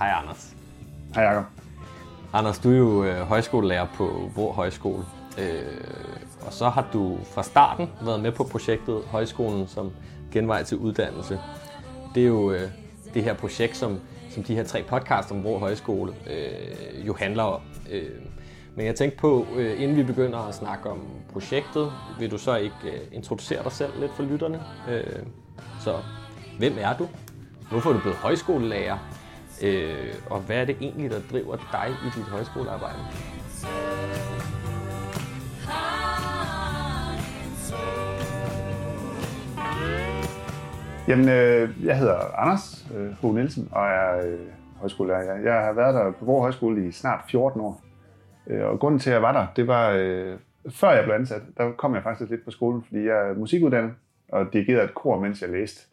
Hej Anders. Hej Jacob. Anders, du er jo øh, højskolelærer på Vrå Højskole. Øh, og så har du fra starten været med på projektet Højskolen som genvej til uddannelse. Det er jo øh, det her projekt, som, som de her tre podcasts om Vrå Højskole øh, jo handler om. Øh, men jeg tænkte på, øh, inden vi begynder at snakke om projektet, vil du så ikke øh, introducere dig selv lidt for lytterne? Øh, så hvem er du? Hvorfor er du blevet højskolelærer? Øh, og hvad er det egentlig, der driver dig i dit højskolearbejde? Jamen, øh, jeg hedder Anders øh, H. Nielsen og er øh, højskolelærer. Jeg, jeg har været der på Vrå Højskole i snart 14 år. Øh, og grunden til, at jeg var der, det var, øh, før jeg blev ansat, der kom jeg faktisk lidt på skolen, fordi jeg er musikuddannet og dirigerede et kor, mens jeg læste.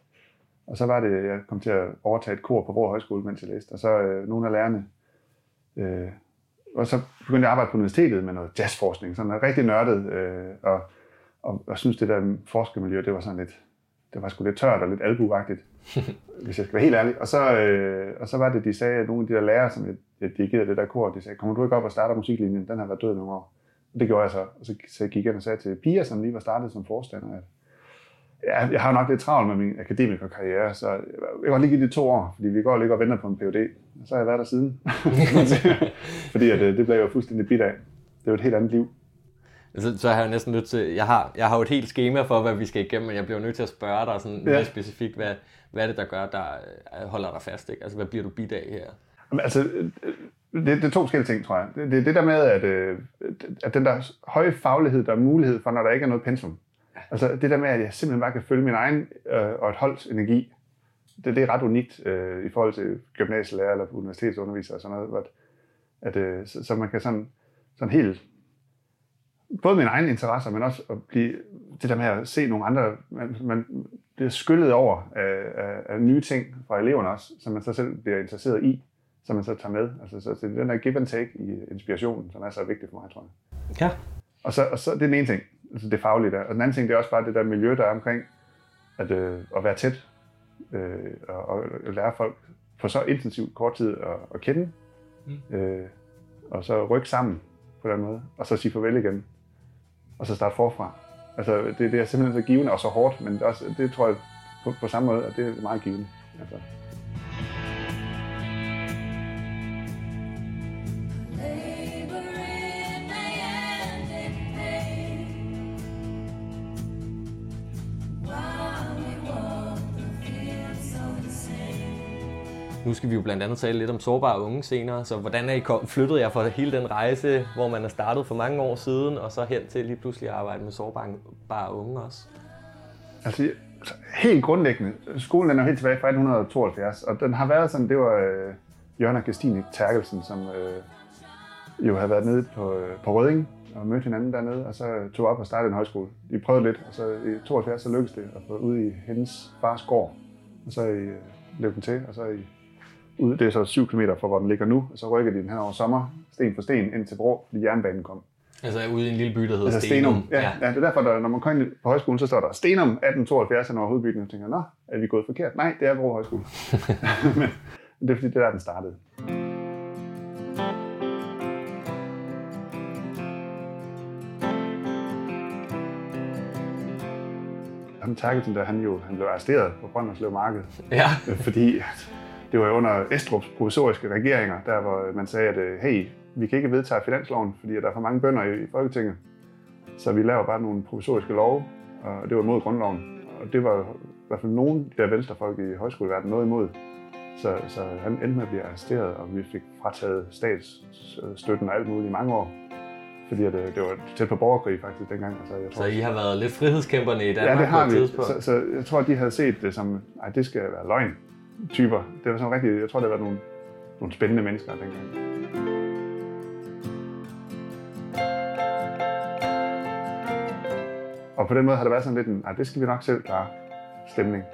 Og så var det, jeg kom til at overtage et kor på Vrå Højskole, mens jeg læste. Og så øh, nogle af lærerne. Øh, og så begyndte jeg at arbejde på universitetet med noget jazzforskning, sådan noget rigtig nørdet. Øh, og, og, og synes det der forskermiljø, det var sådan lidt, det var sgu lidt tørt og lidt albuagtigt, hvis jeg skal være helt ærlig. Og så, øh, og så var det, de sagde, at nogle af de der lærere, som jeg, jeg dirigerede det der kor, de sagde, kommer du ikke op og starter musiklinjen? Den har været død nogle år. Og det gjorde jeg så. Og så, så gik jeg og sagde til Pia, som lige var startet som forstander, at jeg har nok lidt travlt med min akademikerkarriere, så jeg kan godt lige give det to år, fordi vi går lige og venter på en PhD. Og så har jeg været der siden. fordi at, øh, det blev jo fuldstændig bit af. Det er jo et helt andet liv. Så, så har jeg næsten nødt til, jeg har, jeg har jo et helt schema for, hvad vi skal igennem, men jeg bliver nødt til at spørge dig sådan ja. mere specifikt, hvad, hvad er det, der gør, der øh, holder dig fast? Ikke? Altså, hvad bliver du bit af her? Jamen, altså, øh, det, det er to forskellige ting, tror jeg. Det er det der med, at, at den der høje faglighed, der er mulighed for, når der ikke er noget pensum. Altså det der med, at jeg simpelthen bare kan følge min egen øh, og et holds energi, det, det er ret unikt øh, i forhold til gymnasielærer eller universitetsunderviser og sådan noget, at, at, øh, så, så man kan sådan, sådan helt, både min egen interesser, men også at blive, det der med at se nogle andre, man, man bliver skyllet over af, af, af nye ting fra eleverne også, som man så selv bliver interesseret i, som man så tager med. Altså, så, så det er den der give and take i inspirationen, som er så vigtig for mig, tror jeg. Ja. Og så, og så det er den ene ting det faglige der. Og den anden ting, det er også bare det der miljø, der er omkring at, øh, at være tæt øh, og, og lære folk på så intensivt kort tid at, at kende. Mm. Øh, og så rykke sammen på den måde, og så sige farvel igen. Og så starte forfra. Altså, det, det er simpelthen så givende og så hårdt, men det, også, det tror jeg på, på samme måde, at det er meget givende. Altså. Nu skal vi jo blandt andet tale lidt om sårbare unge senere, så hvordan er I kom, flyttet jer fra hele den rejse, hvor man er startet for mange år siden, og så hen til lige pludselig at arbejde med sårbare unge også? Altså, helt grundlæggende, skolen er jo helt tilbage fra 1872, og den har været sådan, det var øh, Jørgen og Christine Terkelsen, som øh, jo havde været nede på, øh, på Røding og mødte hinanden dernede, og så tog op og startede en højskole. De prøvede lidt, og så i 72 så lykkedes det at få ud i hendes fars gård, og så i, øh, løb den til, og så i ud, det er så 7 km fra, hvor den ligger nu, og så rykker de den her over sommer, sten for sten, ind til Vrå, fordi jernbanen kom. Altså ude i en lille by, der hedder altså Stenum. Stenum. Ja, ja. ja, det er derfor, der, når man kommer ind på højskolen, så står der Stenum 1872, når hovedbygningen, og tænker, nå, er vi gået forkert? Nej, det er Vrå Højskole. Men det er fordi, det er der, den startede. Ham Terkelsen, der han jo han blev arresteret på Brønderslev Marked. Ja. Fordi det var under Estrups provisoriske regeringer, der hvor man sagde, at øh, hey, vi kan ikke vedtage finansloven, fordi der er for mange bønder i Folketinget. Så vi laver bare nogle provisoriske love, og det var imod grundloven. Og det var i hvert fald nogle der venstrefolk i højskoleverdenen noget imod. Så, så han endte med at blive arresteret, og vi fik frataget statsstøtten og alt muligt i mange år. Fordi at, øh, det var tæt på borgerkrig faktisk dengang. Altså, jeg tror, så I har været lidt frihedskæmperne i Danmark ja, det har på et vi. tidspunkt? Så, så jeg tror, de havde set det som, at det skal være løgn typer. Det var sådan rigtig, jeg tror, det var nogle, nogle spændende mennesker dengang. Og på den måde har det været sådan lidt en, det skal vi nok selv klare stemning.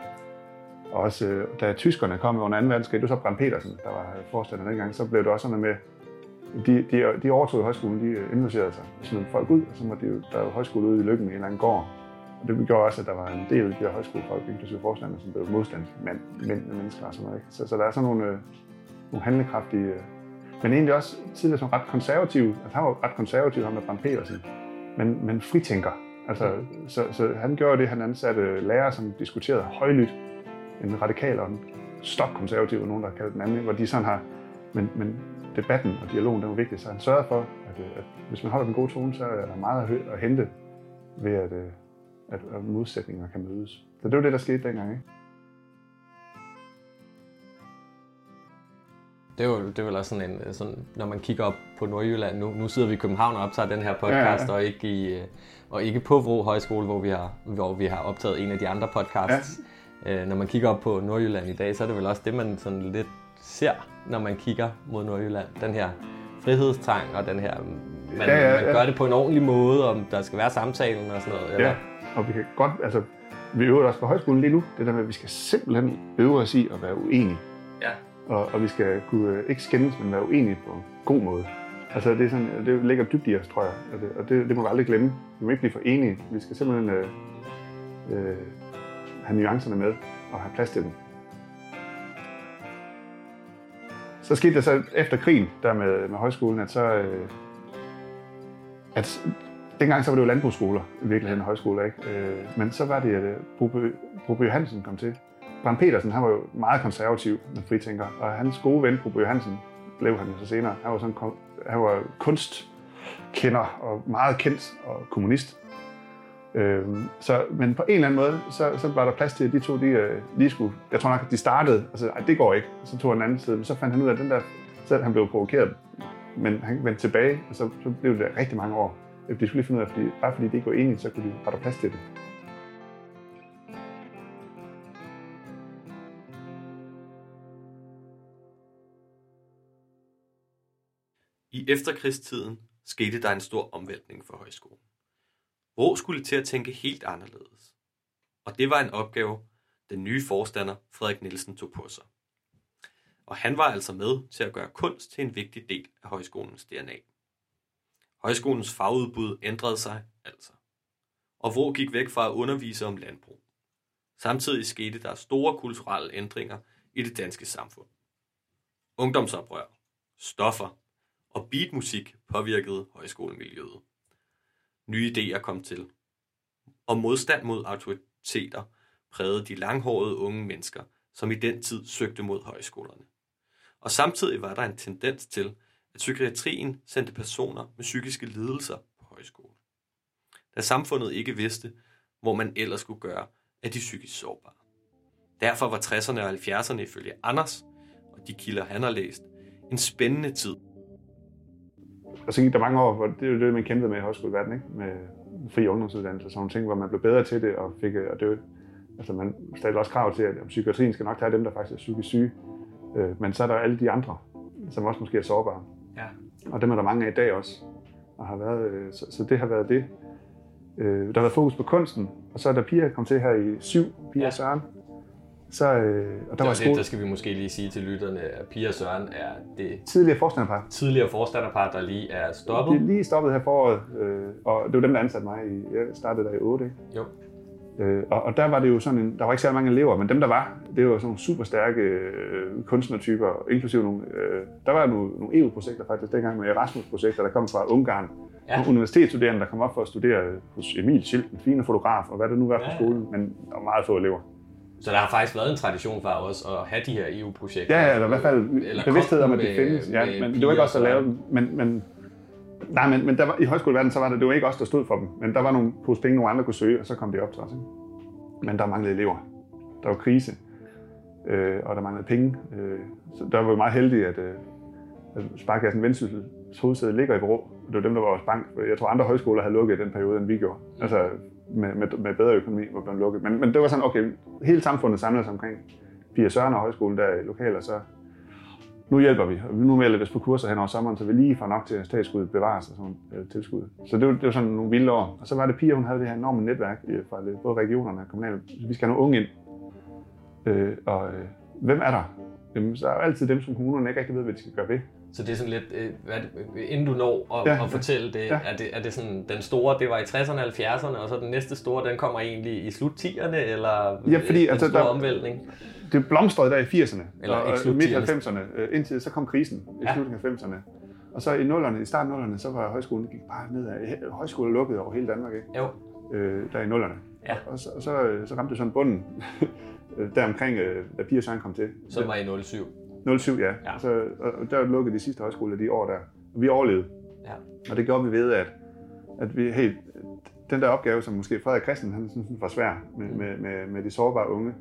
Og også øh, da tyskerne kom under 2. verdenskrig, det var så Bram Petersen, der var øh, forstander dengang, så blev det også sådan med, de, de, de overtog højskolen, de øh, indlogerede sig Så smed folk ud, og så var de, der var højskole ude i Lykken i en eller anden gård, det gjorde også, at der var en del af de her højskolefolk, inklusive forstander, som blev modstandsmænd, mænd, mennesker og sådan noget. Ikke? Så, så der er sådan nogle, øh, nogle handlekraftige, øh, men egentlig også tidligere som ret konservativ. Altså han var ret konservativ, ham med Bram Petersen, men, men fritænker. Altså, så, så han gjorde det, han ansatte lærere, som diskuterede højlydt, en radikal og en stokkonservativ, og nogen, der kaldte den anden, hvor de sådan har, men, men debatten og dialogen, den var vigtig, så han sørgede for, at, øh, at hvis man holder den gode tone, så er der meget at, hø- at hente ved, at, øh, at, at modsætninger kan mødes. Så det var det, der skete dengang, ikke? Det er jo det er vel også sådan en, sådan, når man kigger op på Nordjylland, nu, nu sidder vi i København og optager den her podcast, ja, ja. og ikke i, øh, og ikke på Vro Højskole, hvor vi har, hvor vi har optaget en af de andre podcasts. Ja. Øh, når man kigger op på Nordjylland i dag, så er det vel også det, man sådan lidt ser, når man kigger mod Nordjylland. Den her frihedstrang og den her, man, ja, ja, ja. man gør det på en ordentlig måde, om der skal være samtalen og sådan noget. Eller? Ja, og vi kan godt, altså, vi øver os på højskolen lige nu, det der med, at vi skal simpelthen øve os i at være uenige. Ja. Og, og vi skal kunne, ikke skændes, men være uenige på en god måde. Altså, det, er sådan, det ligger dybt i os, tror jeg. Og det, og det, det må vi aldrig glemme. Vi må ikke blive for enige. Vi skal simpelthen øh, øh, have nuancerne med og have plads til dem. Så skete det så efter krigen der med, med højskolen, at så... Øh, at dengang så var det jo landbrugsskoler, i virkeligheden højskoler, ikke? Øh, men så var det, at øh, Broby Hansen kom til. Bram Petersen, han var jo meget konservativ med fritænker, og hans gode ven, Broby Hansen, blev han jo så senere. Han var, sådan, han var kunstkender og meget kendt og kommunist. Øh, så, men på en eller anden måde, så, så var der plads til, at de to de, øh, lige skulle... Jeg tror nok, at de startede, altså, ej, det går ikke. Så tog han en anden side, men så fandt han ud af, at den der, så han blev provokeret. Men han vendte tilbage, og så, så blev det rigtig mange år. Det skulle lige finde ud af, fordi, bare fordi det ikke var enigt, så kunne de, var der plads til det. I efterkrigstiden skete der en stor omvæltning for højskolen. Vrå skulle til at tænke helt anderledes. Og det var en opgave, den nye forstander Frederik Nielsen tog på sig. Og han var altså med til at gøre kunst til en vigtig del af højskolens DNA. Højskolens fagudbud ændrede sig altså. Og hvor gik væk fra at undervise om landbrug. Samtidig skete der store kulturelle ændringer i det danske samfund. Ungdomsoprør, stoffer og beatmusik påvirkede højskolemiljøet. Nye idéer kom til, og modstand mod autoriteter prægede de langhårede unge mennesker, som i den tid søgte mod højskolerne. Og samtidig var der en tendens til, at psykiatrien sendte personer med psykiske lidelser på højskole. Da samfundet ikke vidste, hvor man ellers skulle gøre af de psykisk sårbare. Derfor var 60'erne og 70'erne ifølge Anders og de kilder, han har læst, en spændende tid og så gik der mange år, hvor det er jo det, man kæmpede med i højskoleverdenen, ikke? med fri ungdomsuddannelse og sådan nogle ting, hvor man blev bedre til det, og fik, og det, altså man stillede også krav til, at psykiatrien skal nok tage dem, der faktisk er psykisk syge. Øh, men så er der alle de andre, som også måske er sårbare. Ja. Og dem er der mange af i dag også. Og har været, øh, så, så det har været det. Øh, der har været fokus på kunsten, og så er der Pia kom til her i syv, Pia ja. Søren, så, øh, og der det var, skole... det, der skal vi måske lige sige til lytterne, at Pia Søren er det tidligere forstanderpar. Tidligere forstanderpar, der lige er stoppet. De er lige stoppet her foråret, øh, og det var dem, der ansatte mig. I, jeg startede der i 8, ikke? Jo. Øh, og, og, der var det jo sådan en, der var ikke så mange elever, men dem der var, det var sådan nogle super stærke øh, kunstnertyper, inklusive nogle, øh, der var nogle, nogle EU-projekter faktisk dengang med Erasmus-projekter, der kom fra Ungarn. Ja. Nogle universitetsstuderende, der kom op for at studere hos Emil Schild, en fine fotograf, og hvad det nu var på ja. skolen, men der var meget få elever. Så der har faktisk været en tradition for os at have de her EU-projekter. Ja, ja, eller i hvert fald bevidsthed om, at det findes. Ja, men det var ikke der lavede dem. Men, men, nej, men, men der var, i højskoleverdenen, så var det, det var ikke os, der stod for dem. Men der var nogle pose penge, nogle andre kunne søge, og så kom det op til os. Ikke? Men der manglede elever. Der var krise, øh, og der manglede penge. Øh, så der var vi meget heldige, at, øh, at Sparkassen Vendsyssel hovedsæde ligger i Vrå. Det var dem, der var vores bank. Jeg tror, andre højskoler havde lukket i den periode, end vi gjorde. Altså, med, med, med bedre økonomi var blevet lukket. Men, men det var sådan, okay, hele samfundet samlede sig omkring Pia Søren og højskolen der i lokaler, så nu hjælper vi, og nu melder vi os på kurser hen over sommeren, så vi lige får nok til at statsskuddet bevares og sådan øh, tilskud. Så det var, det var sådan nogle vilde år. Og så var det Pia, hun havde det her enorme netværk øh, fra både regionerne og kommunale. Vi skal have nogle unge ind. Øh, og øh, hvem er der? Jamen, så er jo altid dem, som kommunerne ikke rigtig ved, hvad de skal gøre ved. Så det er sådan lidt, øh, hvad det, inden du når at, Ja, at fortælle det, ja. er det, er det sådan, den store, det var i 60'erne og 70'erne, og så den næste store, den kommer egentlig i slut 10'erne, eller Ja, fordi, den altså, store der- omvæltning? Det blomstrede der i 80'erne, Eller og slut midt 80'erne. 90'erne, øh, indtil så kom krisen i Ja. slutningen af 90'erne. Og så i nullerne, i starten af nullerne, så var højskolen gik bare nedad. Højskolen lukkede over hele Danmark, ikke? Jo, Øh, der i nullerne. Ja. Og så, og så, øh, så ramte det sådan bunden, øh, der omkring, øh, da Pia Søren kom til. som var i 07. 07, ja. Ja. Så, og der lukkede de sidste højskoler de år der. Og vi overlevede. Ja. Og det gjorde vi ved, at, at vi helt, den der opgave, som måske Frederik Christen han synes var svær med, med, med, med de sårbare unge,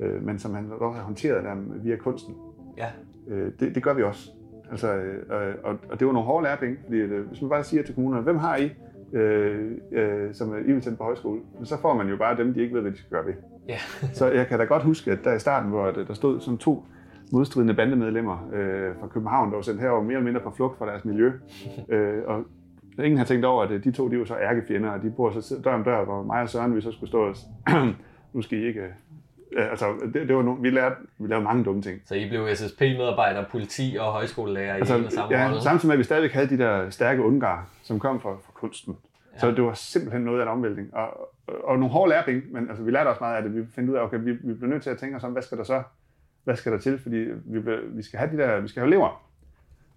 øh, men som han dog har håndteret der via kunsten, Ja, øh, det, det gør vi også. Altså, øh, og, og det var nogle hårde lærepenge, fordi øh, hvis man bare siger til kommunerne, hvem har I, øh, øh, som I vil sende på højskole, så får man jo bare dem, de ikke ved, hvad de skal gøre ved. ja. Så jeg kan da godt huske, at der i starten, hvor der der stod sådan to modstridende bandemedlemmer øh, fra København, der var sendt herover mere eller mindre på flugt fra deres miljø. øh, og ingen har tænkt over, at øh, de to de var så ærkefjender, og de bor så dør om dør, hvor mig og Søren vi så skulle stå og nu skal I ikke... Øh, ja, altså, det, det var no, vi, lærte, vi lavede mange dumme ting. Så I blev SSP-medarbejder, politi og højskolelærer Altså, i en og samme ja, rolle? samtidig med, at vi stadigvæk havde de der stærke undgar, som kom fra, fra kunsten. Ja. Så det var simpelthen noget af en omvæltning. Og, og, og nogle hårde lærepenge, men altså, vi lærte også meget af det. Vi fandt ud af, okay, vi, vi bliver nødt til at tænke os om, hvad skal der så hvad skal der til? Fordi vi, vi skal have de der, vi skal have elever.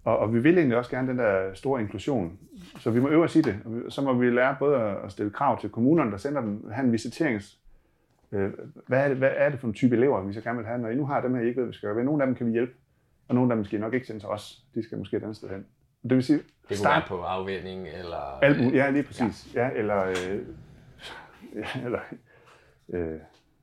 Og, og vi vil egentlig også gerne den der store inklusion. Så vi må øve os i det. Og så må vi lære både at stille krav til kommunerne, der sender den, have en visiterings... Øh, hvad, er det, hvad er det for en type elever, vi så gerne vil have? Når I nu har dem her, I ikke ved, hvad vi skal gøre ved. Nogle af dem kan vi hjælpe, og nogle af dem skal I nok ikke sende til os. De skal måske et andet sted hen. Det vil sige, Det kunne start på afvænding, eller... alt muligt. Ja, lige præcis. Ja, ja eller, øh, ja, eller øh,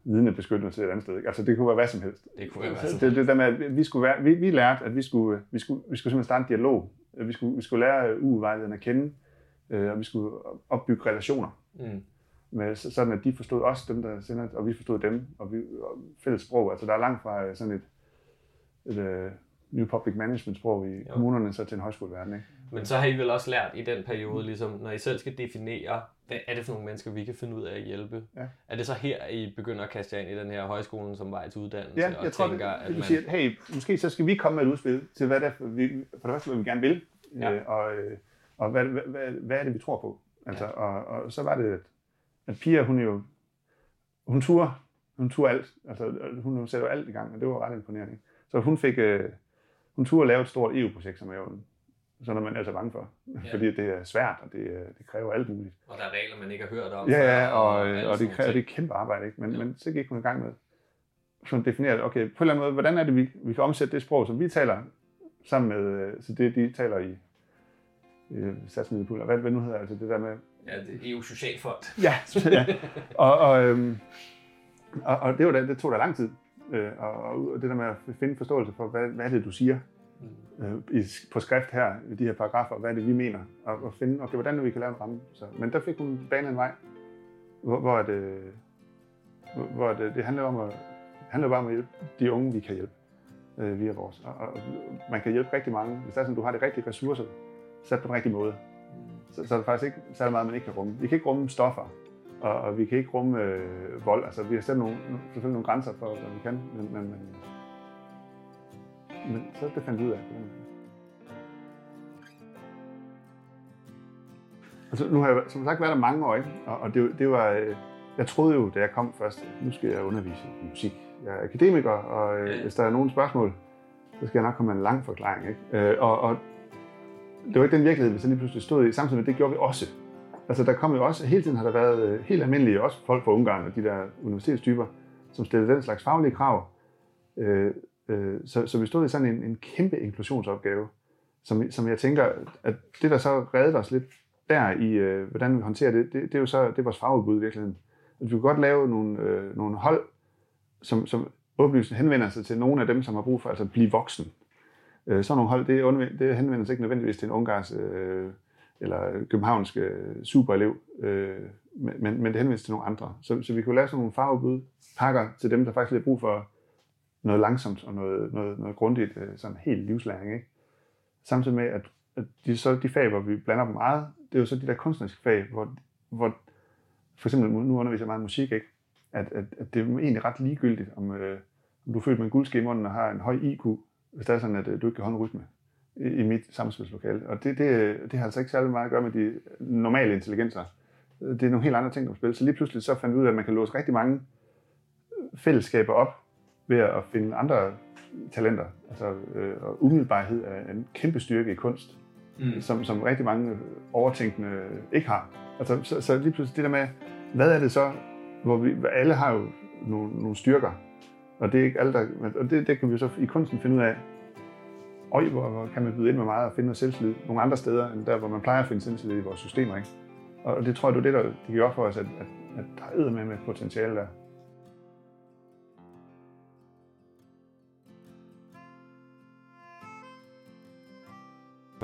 vidnebeskyttelse et andet sted. Ikke? Altså, det kunne være hvad som helst. Det kunne være hvad Så som det, det der med, at vi, skulle være, vi, vi lærte, at vi skulle, vi skulle, vi skulle simpelthen starte en dialog. Vi skulle, vi skulle lære ugevejlederne at kende, øh, og vi skulle opbygge relationer. Mm. Med, så- sådan at de forstod os, dem der sender, og vi forstod dem, og vi og fælles sprog. Altså der er langt fra øh, sådan et, et uh, new public management sprog i Jo. kommunerne så til en højskoleverden. Ikke? Men så har I vel også lært i den periode, ligesom, når I selv skal definere, hvad er det for nogle mennesker, vi kan finde ud af at hjælpe? Ja. Er det så her, I begynder at kaste jer ind i den her højskolen som vej til uddannelse? Ja, og jeg tror, tænker, det, at man... sige, at hey, måske så skal vi komme med et udspil til, hvad det er, for, vi, for det første, hvad vi gerne vil, Ja. øh, og, øh, og hvad, hvad, hvad, hvad er det, vi tror på. Altså, Ja. og, og så var det, at, at Pia, hun jo, hun turde, hun turde alt, altså hun satte jo alt i gang, og det var ret imponerende. Så hun fik, øh, hun turde lave et stort EU-projekt, som er jo sådan noget, man er så bange for, Ja. fordi det er svært, og det, det kræver alt muligt. Og der er regler, man ikke har hørt om. Ja, ja, og, og, og det kræver det er kæmpe arbejde, ikke? Men, Ja. men så gik hun i gang med sådan definere, okay, på en eller anden måde, hvordan er det, vi, vi kan omsætte det sprog, som vi taler sammen med, øh, så det de taler i øh, satsmiddelpuljer, hvad, hvad nu hedder altså det der med. Ja, det er EU Socialfond. ja, ja. og, og, øhm, og, og det, var da, det tog da lang tid, øh, og, og det der med at finde forståelse for, hvad, hvad er det, du siger øh, i, på skrift her, i de her paragrafer, hvad er det, vi mener, og, og finde, okay, hvordan nu vi kan lave en ramme. Så, men der fik hun banet en vej, hvor, hvor, det, hvor, det, det handler om at, handler bare om at hjælpe de unge, vi kan hjælpe øh, via vores. Og, og, man kan hjælpe rigtig mange, hvis det er sådan, du har de rigtige ressourcer sat på den rigtige måde. Så, så er det faktisk ikke særlig meget, man ikke kan rumme. Vi kan ikke rumme stoffer, og, og vi kan ikke rumme øh, vold. Altså, vi har selv nogle, selvfølgelig nogle grænser for, hvad vi kan, men, men, men, men så det fandt ud af. Altså, nu har jeg som sagt været der mange år, ikke? og, og det, det var, øh, jeg troede jo, da jeg kom først, nu skal jeg undervise i musik. Jeg er akademiker, og øh, hvis der er nogle spørgsmål, så skal jeg nok komme med en lang forklaring. Ikke? Øh, og, og det var ikke den virkelighed, vi så lige pludselig stod i. Samtidig med det gjorde vi også. Altså der kom jo også, hele tiden har der været øh, helt almindelige, også folk fra Ungarn og de der universitetstyper, som stillede den slags faglige krav. Øh, øh, så, så vi stod i sådan en, en kæmpe inklusionsopgave, som, som jeg tænker, at det der så reddede os lidt der i, øh, hvordan vi håndterer det, det, det er jo så det er vores fagudbud i virkeligheden. At vi kunne godt lave nogle, øh, nogle hold, som, som åbenlyst henvender sig til nogle af dem, som har brug for altså at blive voksen. Øh, sådan nogle hold, det, undv- det henvender sig ikke nødvendigvis til en ungars øh, eller københavnsk øh, superelev, øh, men, men men det henvender sig til nogle andre. Så, så vi kunne lave sådan nogle fagudbud, pakker til dem, der faktisk har brug for noget langsomt og noget, noget, noget grundigt, øh, sådan helt livslæring. Ikke? Samtidig med, at, at de, så de fag, hvor vi blander dem meget, det er jo så de der kunstneriske fag, hvor, hvor for eksempel, nu underviser jeg meget musik, ikke? At, at, at det er egentlig ret ligegyldigt, om, øh, om du er født med en guldske i munden og har en høj IQ, hvis det er sådan, at øh, du ikke kan holde rytme. i, i mit samspilslokale. Og det, det, det har altså ikke særlig meget at gøre med de normale intelligenser. Det er nogle helt andre ting, der spiller. Så lige pludselig så fandt vi ud af, at man kan låse rigtig mange fællesskaber op ved at finde andre talenter. Altså, øh, og umiddelbarhed er en kæmpe styrke i kunst, mm. som, som rigtig mange overtænkende ikke har. Altså, så, så lige pludselig det der med, hvad er det så, hvor vi alle har jo nogle, nogle styrker, og det er ikke alle, der, og det, det kan vi så i kunsten finde ud af, Øj, hvor, hvor kan man byde ind med meget og finde noget selvtillid nogle andre steder, end der, hvor man plejer at finde selvtillid i vores systemer. Ikke? Og det tror jeg, det er det, der det giver op for os, at, at, at der er med med potentiale der.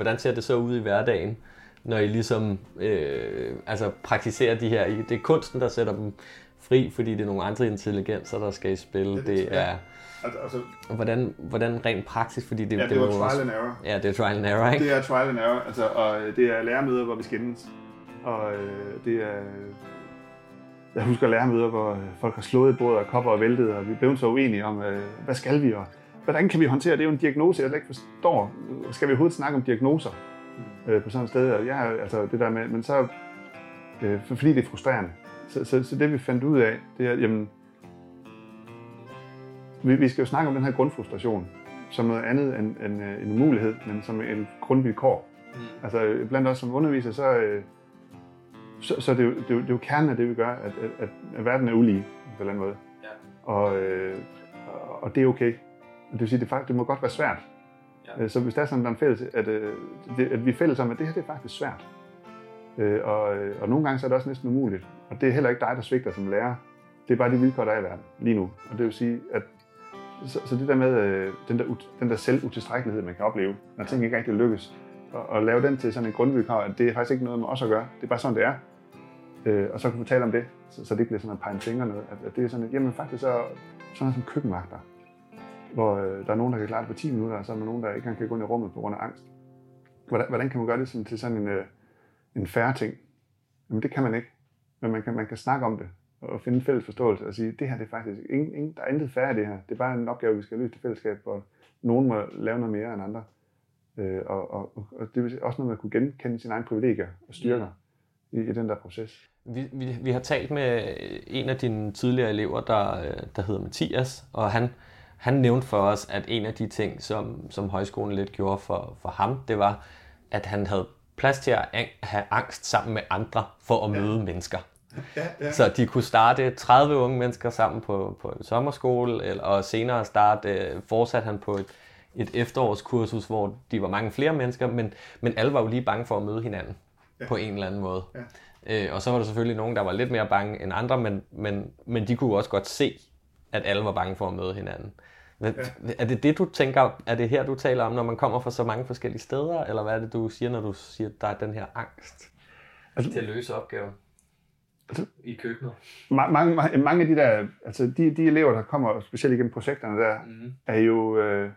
Hvordan ser det så ud i hverdagen, når I ligesom øh, altså praktiserer de her? Det er kunsten, der sætter dem fri, fordi det er nogle andre intelligenser, der skal i spil. Det, det er, altså, altså, hvordan, hvordan rent praktisk, fordi det, ja, det, det er trial også, and error. Ja, det er trial and error, ikke? Det er trial and error, altså, og det er lærermøder, hvor vi skændes. Og øh, det er... Jeg husker lærermøder, hvor folk har slået i bordet og kopper og væltet, og vi blev så uenige om, øh, hvad skal vi, og hvordan kan vi håndtere det? Det er jo en diagnose, jeg ikke forstår. Skal vi overhovedet snakke om diagnoser mm. øh, på sådan et sted? Og jeg, altså det der med, men så, øh, fordi det er frustrerende. Så, så, så det vi fandt ud af, det er, jamen, vi, vi skal jo snakke om den her grundfrustration som noget andet end, end øh, en mulighed, men som en grundvilkår. Mm. Altså blandt os som underviser, så, øh, så, så det, er jo, det, er jo, det er jo kernen af det, vi gør, at, at, at verden er ulige på en eller anden måde. Ja. Og, øh, og det er okay. Det vil sige, det, faktisk, det må godt være svært. Ja. Øh, så hvis der er sådan, der er en fælles, at, det, at vi er fælles om, at det her det er faktisk svært. Og, og nogle gange så er det også næsten umuligt. Og det er heller ikke dig, der svigter som lærer. Det er bare de vilkår, der er i verden lige nu. Og det vil sige, at så, så det der med øh, den der, den der selvutilstrækkelighed, man kan opleve, når ting ikke rigtig lykkes, og, og lave den til sådan en grundvilkår, at det er faktisk ikke noget med os at gøre. Det er bare sådan, det er. Øh, og så kan vi tale om det, så, så det bliver sådan en pege finger noget. At, at det er sådan, at jamen faktisk så sådan noget som køkkenvagter, hvor øh, der er nogen, der kan klare det på 10 minutter, og så er der nogen, der ikke engang kan gå ind i rummet på grund af angst. Hvordan, hvordan kan man gøre det sådan, til sådan en, øh, en færre ting? Jamen det kan man ikke. Men man kan, man kan snakke om det, og finde en fælles forståelse og sige, det her det er faktisk, ingen, ingen, der er intet færre i det her. Det er bare en opgave, vi skal løse i fællesskab, hvor nogen må lave noget mere end andre. Øh, og, og, og det vil også noget med at kunne genkende sine egne privilegier og styrker i, i den der proces. Vi, vi, vi har talt med en af dine tidligere elever, der, øh, der hedder Mathias, og han, han nævnte for os, at en af de ting, som, som højskolen lidt gjorde for, for ham, det var, at han havde plads til at have angst sammen med andre for at møde ja. mennesker. Ja, ja. Så de kunne starte 30 unge mennesker sammen på, på en sommerskole, eller, og senere starte, øh, fortsatte han på et, et efterårskursus, hvor de var mange flere mennesker, men, men alle var jo lige bange for at møde hinanden ja. på en eller anden måde. Ja. Øh, og så var der selvfølgelig nogen, der var lidt mere bange end andre, men, men, men de kunne også godt se, at alle var bange for at møde hinanden. Men, ja. Er det det, du tænker, er det her, du taler om, når man kommer fra så mange forskellige steder, eller hvad er det, du siger, når du siger, at der er den her angst altså, til at løse opgaven? Altså, I køkkenet? Mange, mange, mange af de der, altså de, de elever, der kommer specielt igennem projekterne der, mm. er, jo, øh,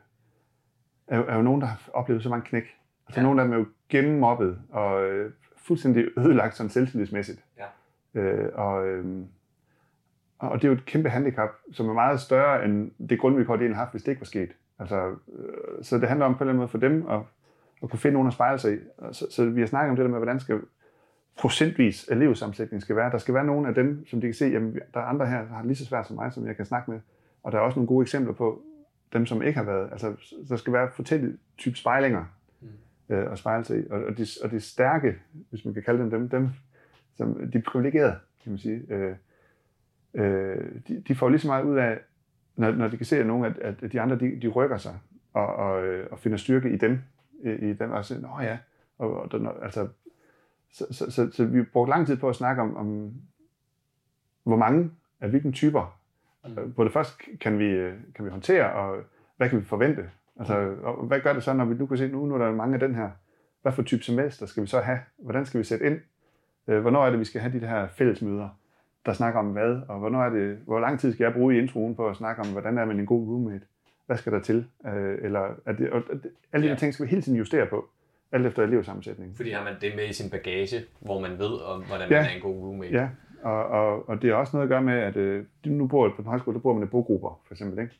er, er jo nogen, der har oplevet så mange knæk. Altså ja. nogle af dem er jo gennemmobbet og øh, fuldstændig ødelagt sådan selvtillidsmæssigt. Ja. Øh, og, øh, og det er jo et kæmpe handicap, som er meget større end det grundvilkår, det har haft, hvis det ikke var sket. Altså, øh, så det handler om på en eller anden måde for dem at, at kunne finde nogen at spejle sig i. Så, så vi har snakket om det der med, hvordan skal procentvis elevsammensætning skal være. Der skal være nogle af dem, som de kan se, jamen, der er andre her, der har lige så svært som mig, som jeg kan snakke med. Og der er også nogle gode eksempler på dem, som ikke har været. Altså, der skal være forskellige type spejlinger mm. øh, at spejle sig i. Og, og, de, og de stærke, hvis man kan kalde dem dem, dem som de privilegerede, kan man sige, øh, øh, de, de får lige så meget ud af, når, når de kan se, at nogle af at de andre, de, de rykker sig og, og, øh, og finder styrke i dem, i, i dem, og siger, nå ja, og, og, altså så, så, så, så vi brugte lang tid på at snakke om, om hvor mange af hvilke typer. Mm. På det første kan vi, kan vi håndtere, og hvad kan vi forvente? Altså, og hvad gør det så, når vi nu kan se, nu, nu er der mange af den her, hvad for type semester skal vi så have? Hvordan skal vi sætte ind? Øh, hvornår er det, vi skal have de her fællesmøder, der snakker om hvad? Og hvornår er det, hvor lang tid skal jeg bruge i introen på at snakke om, hvordan er man en god roommate? Hvad skal der til? Øh, eller er det, og alle de her ting skal vi hele tiden justere på alt efter elevsammensætning. Fordi har man det med i sin bagage, hvor man ved, om, hvordan ja. man er en god roommate. Ja, og, og, og det har også noget at gøre med, at øh, nu bor på en højskole, der bor man i bogrupper, for eksempel. Ikke?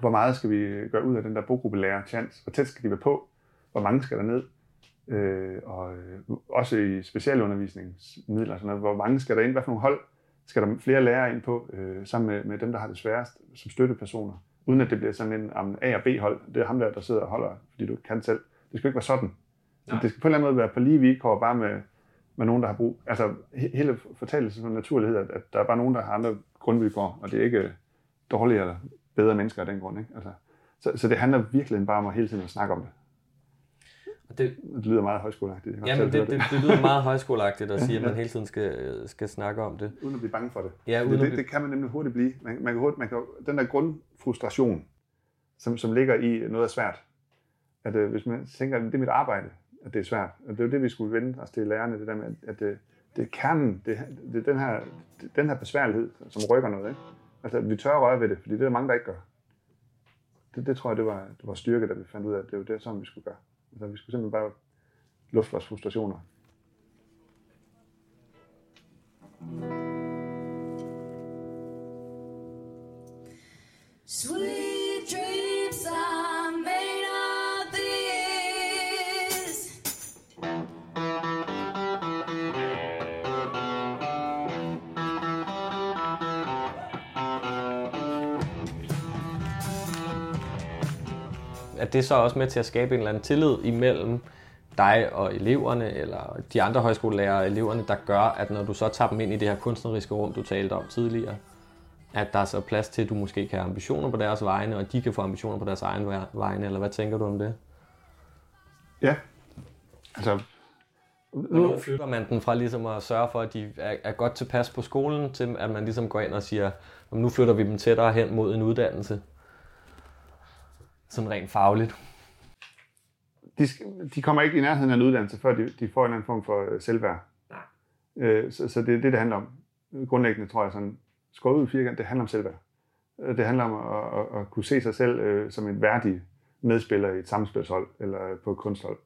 Hvor meget skal vi gøre ud af den der boggruppelærer chance? Hvor tæt skal de være på? hvor mange skal der ned, øh, og øh, også i specialundervisningsmidler, sådan noget, hvor mange skal der ind, hvad for nogle hold skal der flere lærere ind på, øh, sammen med, med dem, der har det sværest, som støttepersoner, uden at det bliver sådan en um, A- og B-hold. Det er ham der, der sidder og holder, fordi du kan selv. Det skal ikke være sådan. Nej. Det skal på en eller anden måde være på lige vilkår, bare med, med nogen, der har brug. Altså hele fortællelsen om naturlighed, at, at der er bare nogen, der har andre grundvilkår, og det er ikke dårligere eller bedre mennesker af den grund. Ikke? Altså, så, så det handler virkelig bare om at hele tiden at snakke om det. Og det, det lyder meget højskoleagtigt. Ja, men det, det, det, lyder meget højskoleagtigt at sige, at man hele tiden skal, skal snakke om det. Uden at blive bange for det. Ja, uden det, det, det kan man nemlig hurtigt blive. Man, man kan hurtigt, man kan, den der grundfrustration, som, som ligger i noget er svært, at øh, hvis man tænker, at det er mit arbejde, at det er svært. Og det er jo det, vi skulle vende os til lærerne, det der med, at det, det er kernen, det, det er den her, den her besværlighed, som rykker noget. Ikke? Altså, vi tør røre ved det, fordi det er der mange, der ikke gør. Det, det tror jeg, det var, det var styrke, da vi fandt ud af, at det var det, sådan vi skulle gøre. Altså, vi skulle simpelthen bare lufte vores frustrationer. Sweet Er det så også med til at skabe en eller anden tillid imellem dig og eleverne, eller de andre højskolelærere og eleverne, der gør, at når du så tager dem ind i det her kunstneriske rum, du talte om tidligere, at der er så plads til, at du måske kan have ambitioner på deres vegne, og de kan få ambitioner på deres egen vegne, eller hvad tænker du om det? Ja, altså... Nu flytter man den fra ligesom at sørge for, at de er, er godt tilpas på skolen, til at man ligesom går ind og siger, nu flytter vi dem tættere hen mod en uddannelse. Sådan rent fagligt de, de kommer ikke i nærheden af en uddannelse, før de, de får en eller anden form for øh, selvværd. Nej. Øh, så, så det er det, det handler om. Grundlæggende tror jeg sådan, skåret ud firkant, det handler om selvværd. Øh, det handler om at, at, at kunne se sig selv øh, som en værdig medspiller i et samspilshold eller på et kunsthold.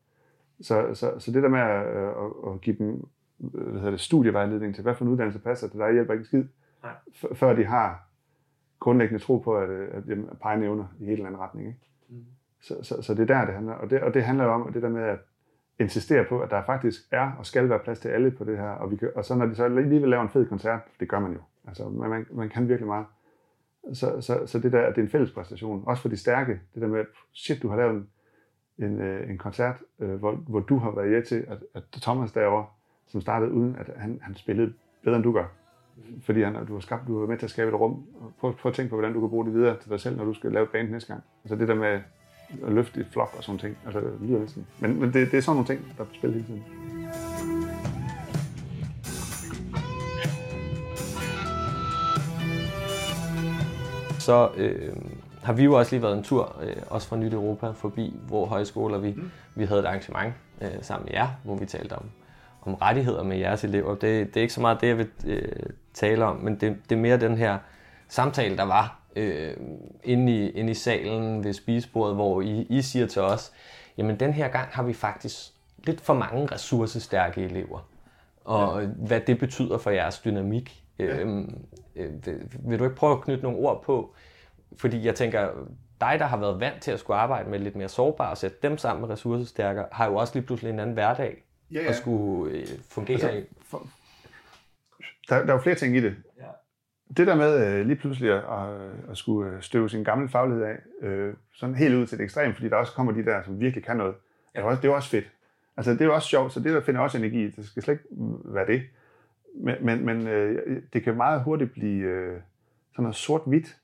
Så, så, så det der med at, at, at give dem hvad hedder det, studievejledning til, hvad for en uddannelse passer til dig, hjælper ikke skid, Nej. før de har grundlæggende tro på, at, at, at pege nævner i en eller anden retning. Ikke? Mm. Så, så, så det er der, det handler. Og det, og det handler jo om det der med at insistere på, at der faktisk er og skal være plads til alle på det her. Og, vi kan, og så når de så alligevel laver en fed koncert, det gør man jo. Altså, man, man kan virkelig meget. Så, så, så det der, det er en fælles præstation. Også for de stærke. Det der med, shit, du har lavet en, en, øh, en koncert, øh, hvor, hvor du har været hjælp til, at, at Thomas derovre, som startede uden, at han, han spillede bedre, end du gør. Fordi han, du har skabt, du har med til at skabe et rum. Prøv, prøv at tænke på, hvordan du kan bruge det videre til dig selv, når du skal lave band næste gang. Altså det der med, at løfte et flok og sådan ting. Altså, det lyder næsten. Men, men det, det er sådan nogle ting, der er på spil hele tiden. Så øh, har vi jo også lige været en tur, øh, også fra Nyt Europa, forbi hvor højskoler vi, mm. vi havde et arrangement øh, sammen med jer, hvor vi talte om, om rettigheder med jeres elever. Det, det er ikke så meget det, jeg vil øh, tale om, men det, det er mere den her samtale, der var øh, inde, i, inde i salen ved spisebordet, hvor I, I siger til os, jamen den her gang har vi faktisk lidt for mange ressourcestærke elever. Og ja. hvad det betyder for jeres dynamik. Ja. Øhm, øh, vil du ikke prøve at knytte nogle ord på? Fordi jeg tænker, dig, der har været vant til at skulle arbejde med lidt mere sårbare og sætte dem sammen med ressourcestærkere, har jo også lige pludselig en anden hverdag ja, ja. at skulle øh, fungere altså, i. For, der, der er jo flere ting i det. Ja det der med øh, lige pludselig at, at skulle øh, støve sin gamle faglighed af, øh, sådan helt ud til det ekstrem, fordi der også kommer de der, som virkelig kan noget, ja. det, er også, det er også fedt. Altså, det er også sjovt, så det der finder også energi Det skal slet ikke være det. Men, men, men øh, det kan meget hurtigt blive øh, sådan noget sort-hvidt.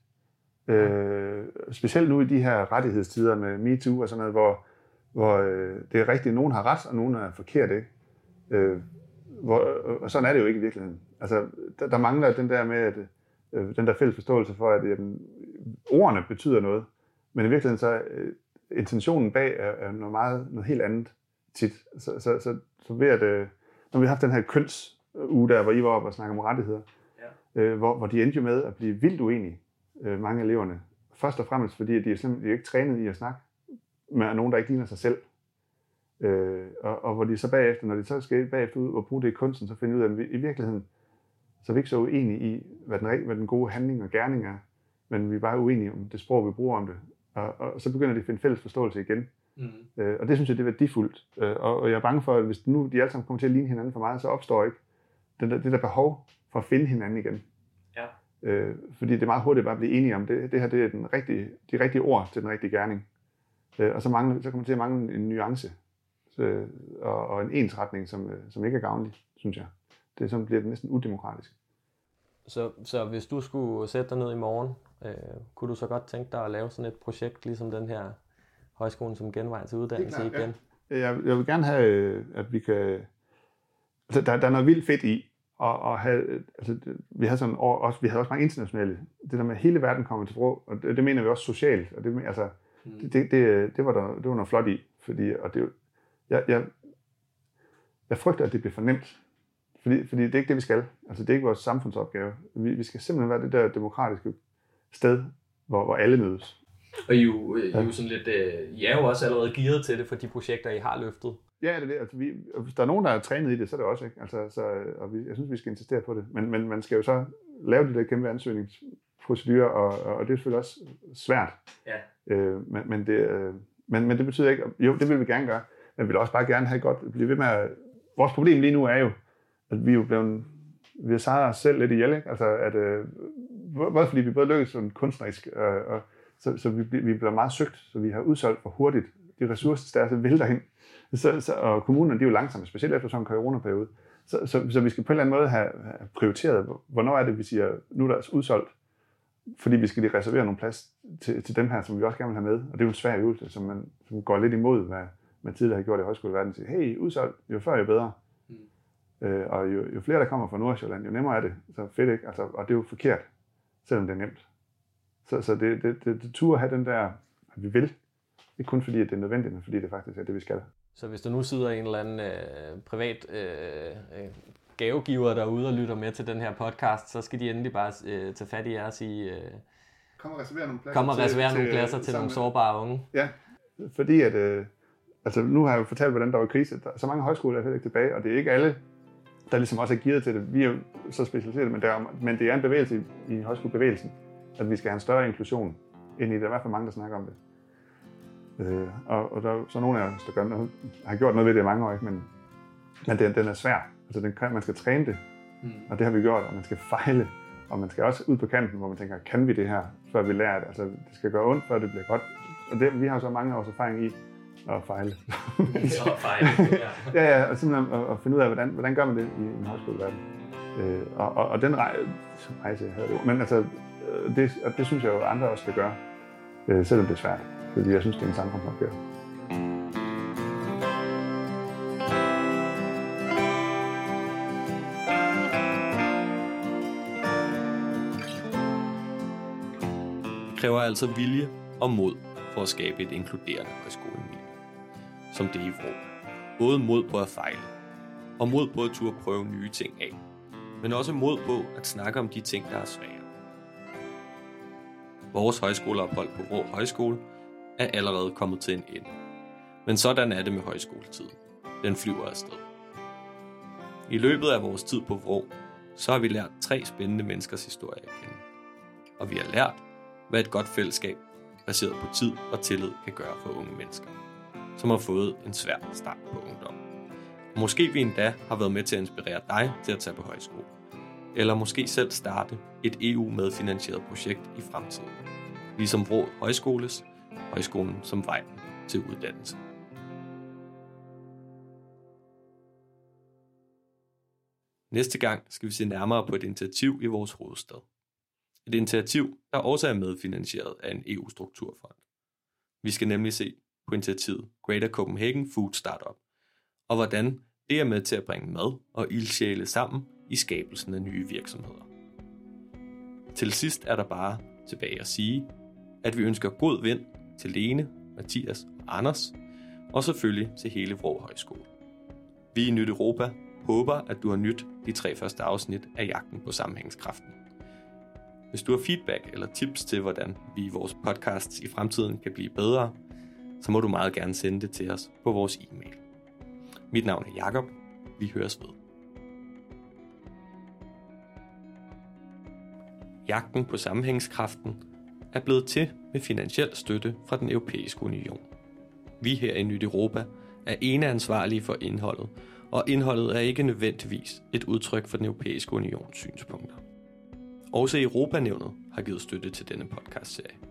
Øh, specielt nu i de her rettighedstider med MeToo og sådan noget, hvor, hvor øh, det er rigtigt, at nogen har ret, og nogen er forkert, ikke? Øh, hvor, og sådan er det jo ikke i virkeligheden. Altså, der, der mangler den der med, at øh, den der fælles forståelse for, at jamen, ordene betyder noget, men i virkeligheden så øh, intentionen bag er, er noget, meget, noget helt andet tit. Så, så, så, så ved at, øh, når vi har haft den her kønsuge der, hvor I var oppe og snakke om rettigheder, ja. øh, hvor, hvor de endte jo med at blive vildt uenige, øh, mange af eleverne. Først og fremmest fordi, at de er simpelthen de er ikke trænet i at snakke med nogen, der ikke ligner sig selv. Øh, og, og hvor de så bagefter, når de så skal bagefter ud og bruge det i kunsten, så finder ud af, at vi, i virkeligheden, så er vi ikke så uenige i, hvad den, hvad den gode handling og gerning er, men vi er bare uenige om det sprog, vi bruger om det. Og, og så begynder de at finde fælles forståelse igen. Mm. Øh, og det synes jeg, det er værdifuldt. Øh, og, og jeg er bange for, at hvis nu de alle sammen kommer til at ligne hinanden for meget, så opstår ikke den der, det der behov for at finde hinanden igen. Ja. Øh, fordi det er meget hurtigt bare at blive enige om, det, det her det er den rigtige, de rigtige ord til den rigtige gerning. Øh, og så, mangler, så kommer det til at mangle en nuance så, og, og en ensretning, som, øh, som ikke er gavnlig, synes jeg. Det som bliver næsten udemokratisk. Så, så hvis du skulle sætte dig ned i morgen, øh, kunne du så godt tænke dig at lave sådan et projekt, ligesom den her højskolen som genvej til uddannelse klart, igen? Ja. Jeg, jeg vil gerne have, øh, at vi kan... Altså, der, der er noget vildt fedt i at, at have... Altså, vi havde, sådan, også, vi havde også mange internationale... Det der med, at hele verden kommer til brug, og det, det mener vi også socialt. Og det, altså, mm. det, det, det, det, var der, det var noget flot i. Fordi, og det, jeg, jeg, jeg frygter, at det bliver for nemt. Fordi, fordi det er ikke det, vi skal. Altså, det er ikke vores samfundsopgave. Vi, vi skal simpelthen være det der demokratiske sted, hvor, hvor alle mødes. Og I jo, I er jo sådan lidt, øh, I er jo også allerede gearet til det for de projekter, I har løftet. Ja, det er det. Altså, vi, hvis der er nogen, der er trænet i det, så er det også. Ikke? Altså, så, og vi, jeg synes, vi skal insistere på det. Men, men man skal jo så lave de der kæmpe ansøgningsprocedurer, og, og det er selvfølgelig også svært. Ja. Øh, men, men, det, øh, men, men det betyder ikke, jo, det vil vi gerne gøre, men vi vil også bare gerne have godt, blive ved med at, vores problem lige nu er jo, at vi er jo blevet, vi har sejret os selv lidt ihjel, ikke? Altså, at, øh, både fordi vi både lykkes sådan kunstnerisk, øh, og så, så vi, vi bliver meget søgt, så vi har udsolgt for hurtigt. De ressourcer, der er, så vælter ind. Så, så, og kommunerne, de er jo langsomme, specielt efter sådan en coronaperiode. Så, så, så vi skal på en eller anden måde have, have prioriteret, hvornår er det, vi siger, nu er der udsolgt, fordi vi skal lige reservere nogle plads til, til dem her, som vi også gerne vil have med. Og det er jo en svær øvelse, som, man, som går lidt imod, hvad man tidligere har gjort i højskoleverdenen. Siger, hey, udsolgt, jo før jo bedre. Mm. Øh, og jo, jo flere, der kommer fra Nordsjælland, jo nemmere er det. Så fedt, ikke? Altså, og det er jo forkert, selvom det er nemt. Så, så det, det, det, det turde have den der, at vi vil. Ikke kun fordi, at det er nødvendigt, men fordi det faktisk er det, vi skal. Så hvis der nu sidder en eller anden øh, privat øh, øh, gavegiver derude og lytter med til den her podcast, så skal de endelig bare øh, tage fat i jer og sige... Øh, kom og reservere nogle pladser, kom og reservere til, nogle pladser til, til nogle sårbare unge. Ja, fordi at... Øh, altså nu har jeg jo fortalt, hvordan der var krise. Der er så mange højskoler, er ikke tilbage, og det er ikke alle, der ligesom også er gearet til det. Vi er jo så specialiseret, men, der er, men det er en bevægelse i, i højskolebevægelsen at vi skal have en større inklusion ind i det. Der er i hvert fald mange, der snakker om det. Øh, og, og der er så nogle af os, der gør noget, har gjort noget ved det i mange år, ikke? men, men den, den er svær. Altså, den kan, man skal træne det, mm. og det har vi gjort, og man skal fejle, og man skal også ud på kanten, hvor man tænker, kan vi det her, før vi lærer det? Altså, det skal gøre ondt, før det bliver godt. Og det, vi har så mange års erfaring i at fejle. ja. ja, ja, og simpelthen at, at finde ud af, hvordan, hvordan gør man det i en højskoleverden. Øh, og, og, og den rejse, jeg havde det. Men altså, Øh, det, og det synes jeg jo, andre også skal gøre, øh, selvom det er svært. Fordi jeg synes, det er en samfundsopgave. Kræver altså vilje og mod for at skabe et inkluderende højskolemiljø, som det i Vrå. Både mod på at fejle, og mod på at turde prøve nye ting af, men også mod på at snakke om de ting, der er svære. Vores højskoleophold på Vrå Højskole er allerede kommet til en ende. Men sådan er det med højskoletiden. Den flyver afsted. I løbet af vores tid på Vrå, så har vi lært tre spændende menneskers historie at kende. Og vi har lært, hvad et godt fællesskab, baseret på tid og tillid, kan gøre for unge mennesker, som har fået en svær start på ungdom. Måske vi endda har været med til at inspirere dig til at tage på højskole eller måske selv starte et EU-medfinansieret projekt i fremtiden. Ligesom Vrå Højskoles, højskolen som vej til uddannelse. Næste gang skal vi se nærmere på et initiativ i vores hovedstad. Et initiativ, der også er medfinansieret af en EU-strukturfond. Vi skal nemlig se på initiativet Greater Copenhagen Food Startup, og hvordan det er med til at bringe mad og ildsjæle sammen i skabelsen af nye virksomheder. Til sidst er der bare tilbage at sige, at vi ønsker god vind til Lene, Mathias og Anders, og selvfølgelig til hele Vrå Højskole. Vi i Nyt Europa håber, at du har nyt de tre første afsnit af Jagten på Sammenhængskraften. Hvis du har feedback eller tips til, hvordan vi i vores podcasts i fremtiden kan blive bedre, så må du meget gerne sende det til os på vores e-mail. Mit navn er Jakob. Vi høres ved. Jagten på sammenhængskraften er blevet til med finansiel støtte fra den europæiske union. Vi her i Nyt Europa er ene ansvarlige for indholdet, og indholdet er ikke nødvendigvis et udtryk for den europæiske unions synspunkter. Også Europanævnet har givet støtte til denne podcastserie.